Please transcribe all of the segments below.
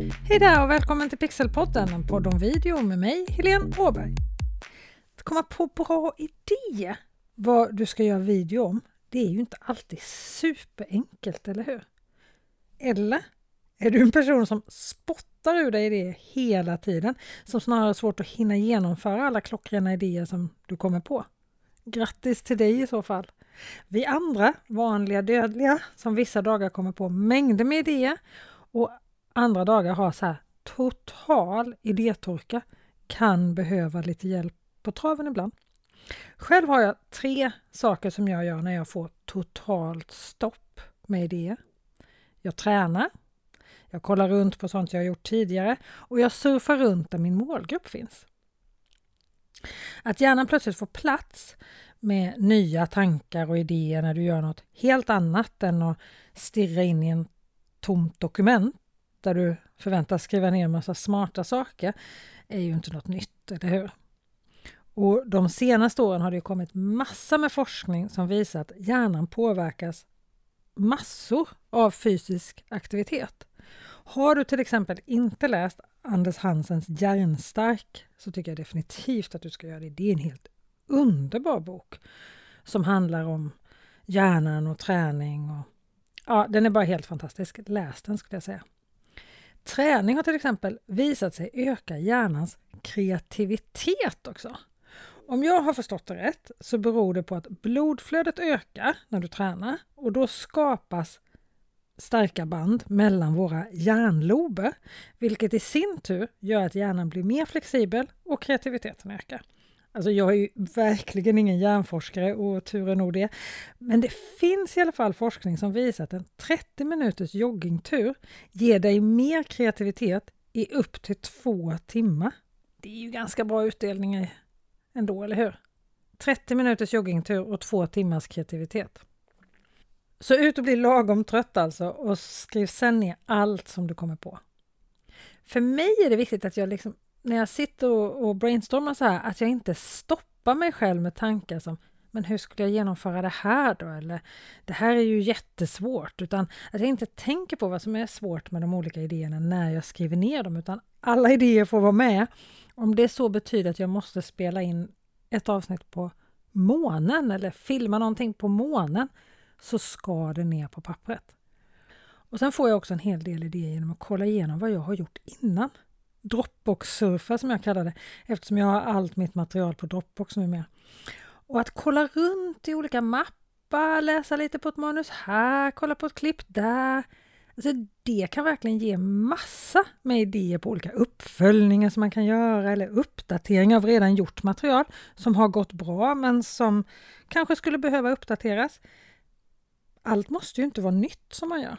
Hej där och välkommen till Pixelpodden, en podd om video med mig, Helene Åberg. Att komma på bra idé vad du ska göra video om, det är ju inte alltid superenkelt, eller hur? Eller är du en person som spottar ur dig idéer hela tiden, som snarare har svårt att hinna genomföra alla klockrena idéer som du kommer på? Grattis till dig i så fall! Vi andra, vanliga dödliga, som vissa dagar kommer på mängder med idéer och andra dagar har så här total idétorka, kan behöva lite hjälp på traven ibland. Själv har jag tre saker som jag gör när jag får totalt stopp med idéer. Jag tränar, jag kollar runt på sånt jag gjort tidigare och jag surfar runt där min målgrupp finns. Att hjärnan plötsligt får plats med nya tankar och idéer när du gör något helt annat än att stirra in i en tomt dokument där du förväntas skriva ner en massa smarta saker är ju inte något nytt, eller hur? Och de senaste åren har det kommit massa med forskning som visar att hjärnan påverkas massor av fysisk aktivitet. Har du till exempel inte läst Anders Hansens Hjärnstark så tycker jag definitivt att du ska göra det. Det är en helt underbar bok som handlar om hjärnan och träning. Och, ja, den är bara helt fantastisk. Läs den skulle jag säga. Träning har till exempel visat sig öka hjärnans kreativitet också. Om jag har förstått det rätt så beror det på att blodflödet ökar när du tränar och då skapas starka band mellan våra hjärnlober, vilket i sin tur gör att hjärnan blir mer flexibel och kreativiteten ökar. Alltså jag är ju verkligen ingen hjärnforskare och tur är nog det. Men det finns i alla fall forskning som visar att en 30 minuters joggingtur ger dig mer kreativitet i upp till två timmar. Det är ju ganska bra utdelning ändå, eller hur? 30 minuters joggingtur och två timmars kreativitet. Så ut och bli lagom trött alltså och skriv sen ner allt som du kommer på. För mig är det viktigt att jag liksom när jag sitter och, och brainstormar så här, att jag inte stoppar mig själv med tankar som men hur skulle jag genomföra det här då? Eller det här är ju jättesvårt. Utan att jag inte tänker på vad som är svårt med de olika idéerna när jag skriver ner dem. Utan alla idéer får vara med. Om det så betyder att jag måste spela in ett avsnitt på månen eller filma någonting på månen så ska det ner på pappret. Och sen får jag också en hel del idéer genom att kolla igenom vad jag har gjort innan. Dropbox-surfa som jag kallar det eftersom jag har allt mitt material på Dropbox numera. Och att kolla runt i olika mappar, läsa lite på ett manus här, kolla på ett klipp där. Alltså det kan verkligen ge massa med idéer på olika uppföljningar som man kan göra eller uppdateringar av redan gjort material som har gått bra men som kanske skulle behöva uppdateras. Allt måste ju inte vara nytt som man gör.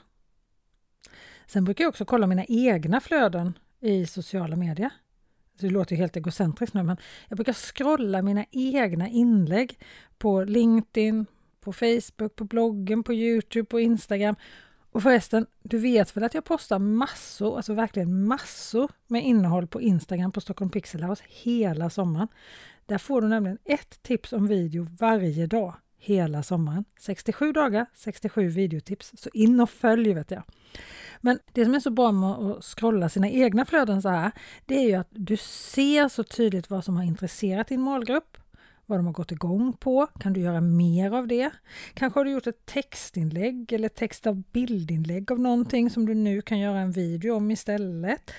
Sen brukar jag också kolla mina egna flöden i sociala medier. Det låter helt egocentriskt nu, men jag brukar scrolla mina egna inlägg på LinkedIn, på Facebook, på bloggen, på Youtube, på Instagram. Och förresten, du vet väl att jag postar massor, alltså verkligen massor med innehåll på Instagram på Stockholm Pixel House hela sommaren. Där får du nämligen ett tips om video varje dag hela sommaren. 67 dagar, 67 videotips. Så in och följ vet jag. Men det som är så bra med att scrolla sina egna flöden så här, det är ju att du ser så tydligt vad som har intresserat din målgrupp, vad de har gått igång på. Kan du göra mer av det? Kanske har du gjort ett textinlägg eller text av bildinlägg av någonting som du nu kan göra en video om istället.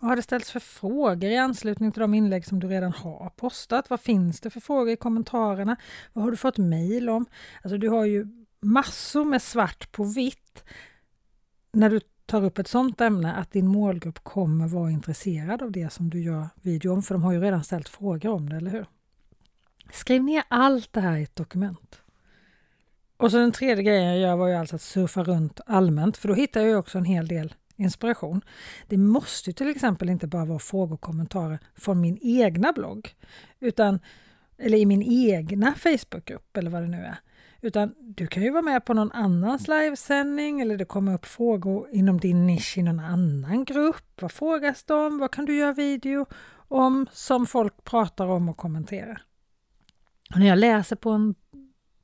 Vad har det ställts för frågor i anslutning till de inlägg som du redan har postat? Vad finns det för frågor i kommentarerna? Vad har du fått mejl om? Alltså du har ju massor med svart på vitt när du tar upp ett sådant ämne att din målgrupp kommer vara intresserad av det som du gör video om, för de har ju redan ställt frågor om det, eller hur? Skriv ner allt det här i ett dokument. Och så den tredje grejen jag gör var ju alltså att surfa runt allmänt, för då hittar jag också en hel del inspiration. Det måste till exempel inte bara vara frågor och kommentarer från min egna blogg, utan, eller i min egna Facebookgrupp eller vad det nu är. Utan du kan ju vara med på någon annans livesändning eller det kommer upp frågor inom din nisch i någon annan grupp. Vad frågas det om? Vad kan du göra video om som folk pratar om och kommenterar? Och när jag läser på en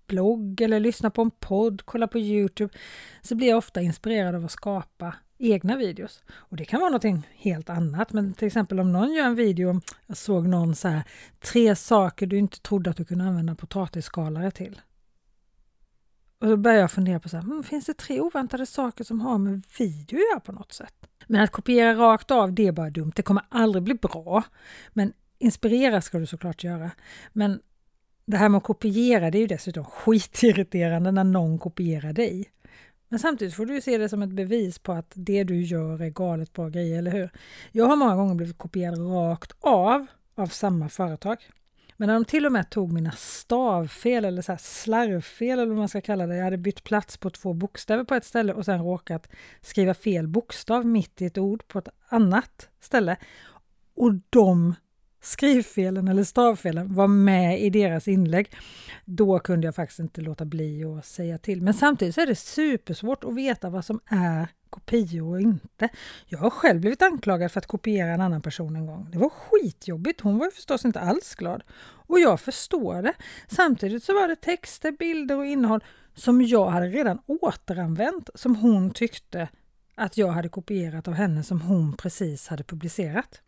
blogg eller lyssnar på en podd, kollar på Youtube så blir jag ofta inspirerad av att skapa egna videos. Och det kan vara något helt annat, men till exempel om någon gör en video, jag såg någon så här, tre saker du inte trodde att du kunde använda potatisskalare till. Och då börjar jag fundera på så här, mm, finns det tre oväntade saker som har med video att göra på något sätt? Men att kopiera rakt av, det är bara dumt. Det kommer aldrig bli bra. Men inspirera ska du såklart göra. Men det här med att kopiera, det är ju dessutom skitirriterande när någon kopierar dig. Men samtidigt får du ju se det som ett bevis på att det du gör är galet bra grejer, eller hur? Jag har många gånger blivit kopierad rakt av av samma företag. Men när de till och med tog mina stavfel eller så här slarvfel eller vad man ska kalla det. Jag hade bytt plats på två bokstäver på ett ställe och sen råkat skriva fel bokstav mitt i ett ord på ett annat ställe. Och de skrivfelen eller stavfelen var med i deras inlägg, då kunde jag faktiskt inte låta bli att säga till. Men samtidigt så är det supersvårt att veta vad som är kopior och inte. Jag har själv blivit anklagad för att kopiera en annan person en gång. Det var skitjobbigt. Hon var förstås inte alls glad. Och jag förstår det. Samtidigt så var det texter, bilder och innehåll som jag hade redan återanvänt som hon tyckte att jag hade kopierat av henne som hon precis hade publicerat.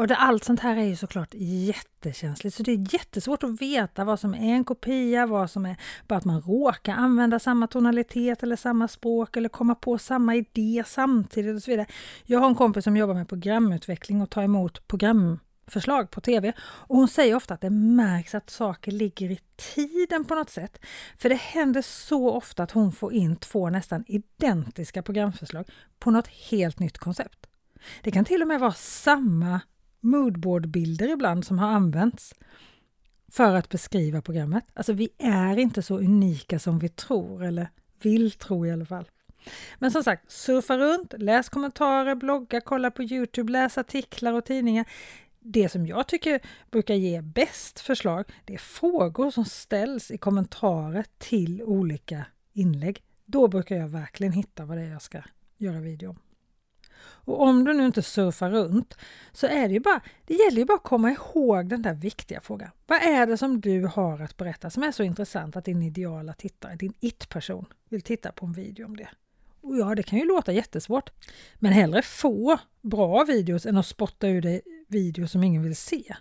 Och det, allt sånt här är ju såklart jättekänsligt, så det är jättesvårt att veta vad som är en kopia, vad som är bara att man råkar använda samma tonalitet eller samma språk eller komma på samma idé samtidigt och så vidare. Jag har en kompis som jobbar med programutveckling och tar emot programförslag på tv och hon säger ofta att det märks att saker ligger i tiden på något sätt. För det händer så ofta att hon får in två nästan identiska programförslag på något helt nytt koncept. Det kan till och med vara samma moodboardbilder ibland som har använts för att beskriva programmet. Alltså vi är inte så unika som vi tror, eller vill tro i alla fall. Men som sagt, surfa runt, läs kommentarer, blogga, kolla på Youtube, läs artiklar och tidningar. Det som jag tycker brukar ge bäst förslag, det är frågor som ställs i kommentarer till olika inlägg. Då brukar jag verkligen hitta vad det är jag ska göra video om. Och om du nu inte surfar runt så är det ju bara, det gäller ju bara att komma ihåg den där viktiga frågan. Vad är det som du har att berätta som är så intressant att din ideala tittare, din it-person, vill titta på en video om det? Och ja, det kan ju låta jättesvårt. Men hellre få bra videos än att spotta ur dig videos som ingen vill se.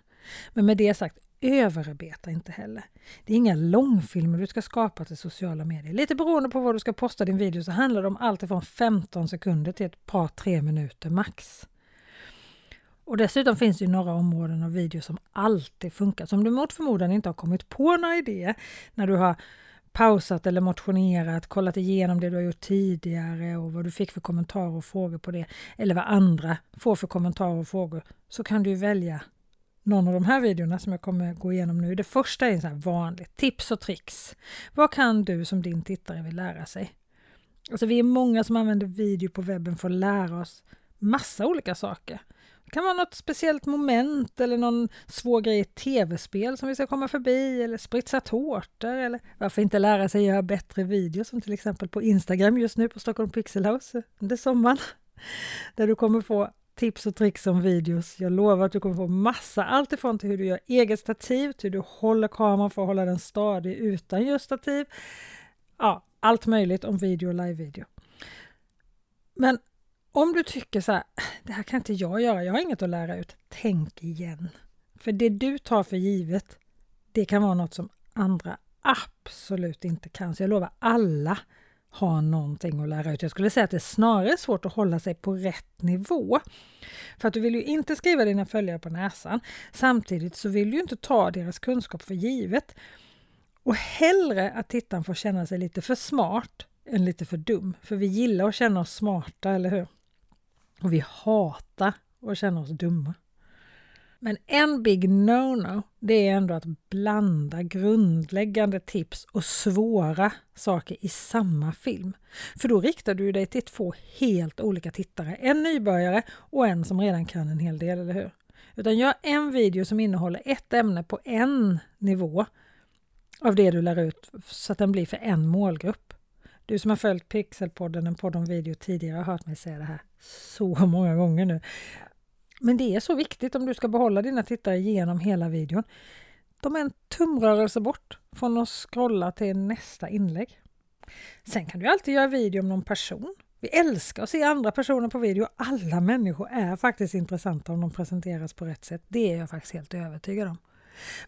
Men med det sagt, överarbeta inte heller. Det är inga långfilmer du ska skapa till sociala medier. Lite beroende på vad du ska posta din video så handlar det om allt från 15 sekunder till ett par tre minuter max. Och dessutom finns det ju några områden av video som alltid funkar. Så om du mot förmodan inte har kommit på några idéer när du har pausat eller motionerat, kollat igenom det du har gjort tidigare och vad du fick för kommentarer och frågor på det, eller vad andra får för kommentarer och frågor, så kan du välja någon av de här videorna som jag kommer gå igenom nu. Det första är så här vanligt, tips och tricks. Vad kan du som din tittare vill lära sig? Alltså vi är många som använder video på webben för att lära oss massa olika saker. Det kan vara något speciellt moment eller någon svår grej i ett tv-spel som vi ska komma förbi eller spritsa tårtor eller varför inte lära sig göra bättre videos som till exempel på Instagram just nu på Stockholm Pixel House under sommaren. Där du kommer få tips och tricks om videos. Jag lovar att du kommer få massa, allt ifrån till hur du gör eget stativ, till hur du håller kameran för att hålla den stadig utan just stativ. Ja, allt möjligt om video och live-video. Men om du tycker så här, det här kan inte jag göra, jag har inget att lära ut. Tänk igen. För det du tar för givet, det kan vara något som andra absolut inte kan. Så jag lovar, alla ha någonting att lära ut. Jag skulle säga att det är snarare svårt att hålla sig på rätt nivå. För att du vill ju inte skriva dina följare på näsan. Samtidigt så vill du inte ta deras kunskap för givet. Och hellre att tittaren får känna sig lite för smart än lite för dum. För vi gillar att känna oss smarta, eller hur? Och vi hatar att känna oss dumma. Men en big no-no, det är ändå att blanda grundläggande tips och svåra saker i samma film. För då riktar du dig till två helt olika tittare. En nybörjare och en som redan kan en hel del, eller hur? Utan gör en video som innehåller ett ämne på en nivå av det du lär ut så att den blir för en målgrupp. Du som har följt Pixelpodden, en podd om video tidigare, har hört mig säga det här så många gånger nu. Men det är så viktigt om du ska behålla dina tittare genom hela videon. De är en tumrörelse bort från att scrolla till nästa inlägg. Sen kan du alltid göra video om någon person Vi älskar att se andra personer på video. Alla människor är faktiskt intressanta om de presenteras på rätt sätt. Det är jag faktiskt helt övertygad om.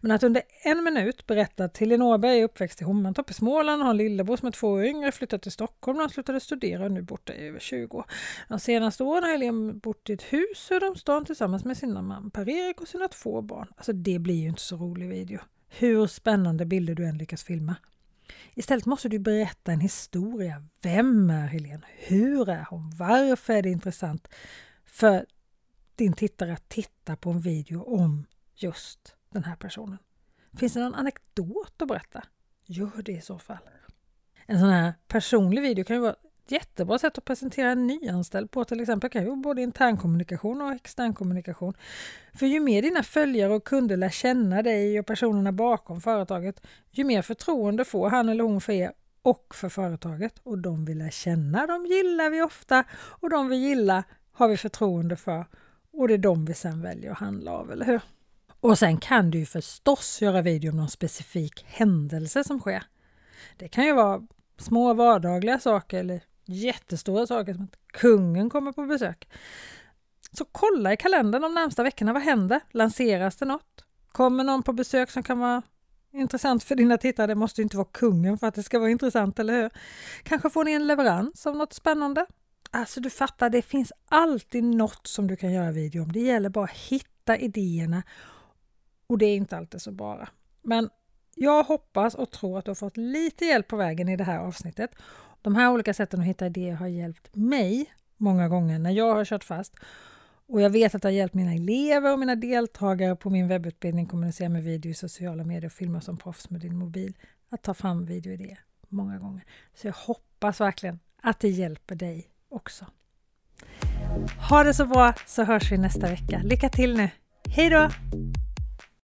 Men att under en minut berätta att Helene Åberg är uppväxt i Hommantorp i Småland, har en lillebror som är två år yngre, flyttat till Stockholm när han slutade studera och nu borta i över 20 år. De senaste åren har Helene bott i ett hus söder om stan tillsammans med sin man Per-Erik och sina två barn. Alltså det blir ju inte så rolig video. Hur spännande bilder du än lyckas filma. Istället måste du berätta en historia. Vem är Helene? Hur är hon? Varför är det intressant för din tittare att titta på en video om just den här personen? Finns det någon anekdot att berätta? Gör det i så fall. En sån här personlig video kan ju vara ett jättebra sätt att presentera en nyanställd på till exempel. kan ju vara både internkommunikation och externkommunikation. För ju mer dina följare och kunder lär känna dig och personerna bakom företaget, ju mer förtroende får han eller hon för er och för företaget. Och de vi lär känna, de gillar vi ofta och de vi gillar har vi förtroende för och det är de vi sen väljer att handla av, eller hur? Och sen kan du ju förstås göra video om någon specifik händelse som sker. Det kan ju vara små vardagliga saker eller jättestora saker som att kungen kommer på besök. Så kolla i kalendern de närmsta veckorna. Vad händer? Lanseras det något? Kommer någon på besök som kan vara intressant för dina tittare? Det måste inte vara kungen för att det ska vara intressant, eller hur? Kanske får ni en leverans av något spännande? Alltså du fattar, det finns alltid något som du kan göra video om. Det gäller bara att hitta idéerna och det är inte alltid så bara. Men jag hoppas och tror att du har fått lite hjälp på vägen i det här avsnittet. De här olika sätten att hitta idéer har hjälpt mig många gånger när jag har kört fast. Och jag vet att det har hjälpt mina elever och mina deltagare på min webbutbildning Kommunicera med video i sociala medier och filma som proffs med din mobil att ta fram videoidéer många gånger. Så jag hoppas verkligen att det hjälper dig också. Ha det så bra så hörs vi nästa vecka. Lycka till nu! Hej då!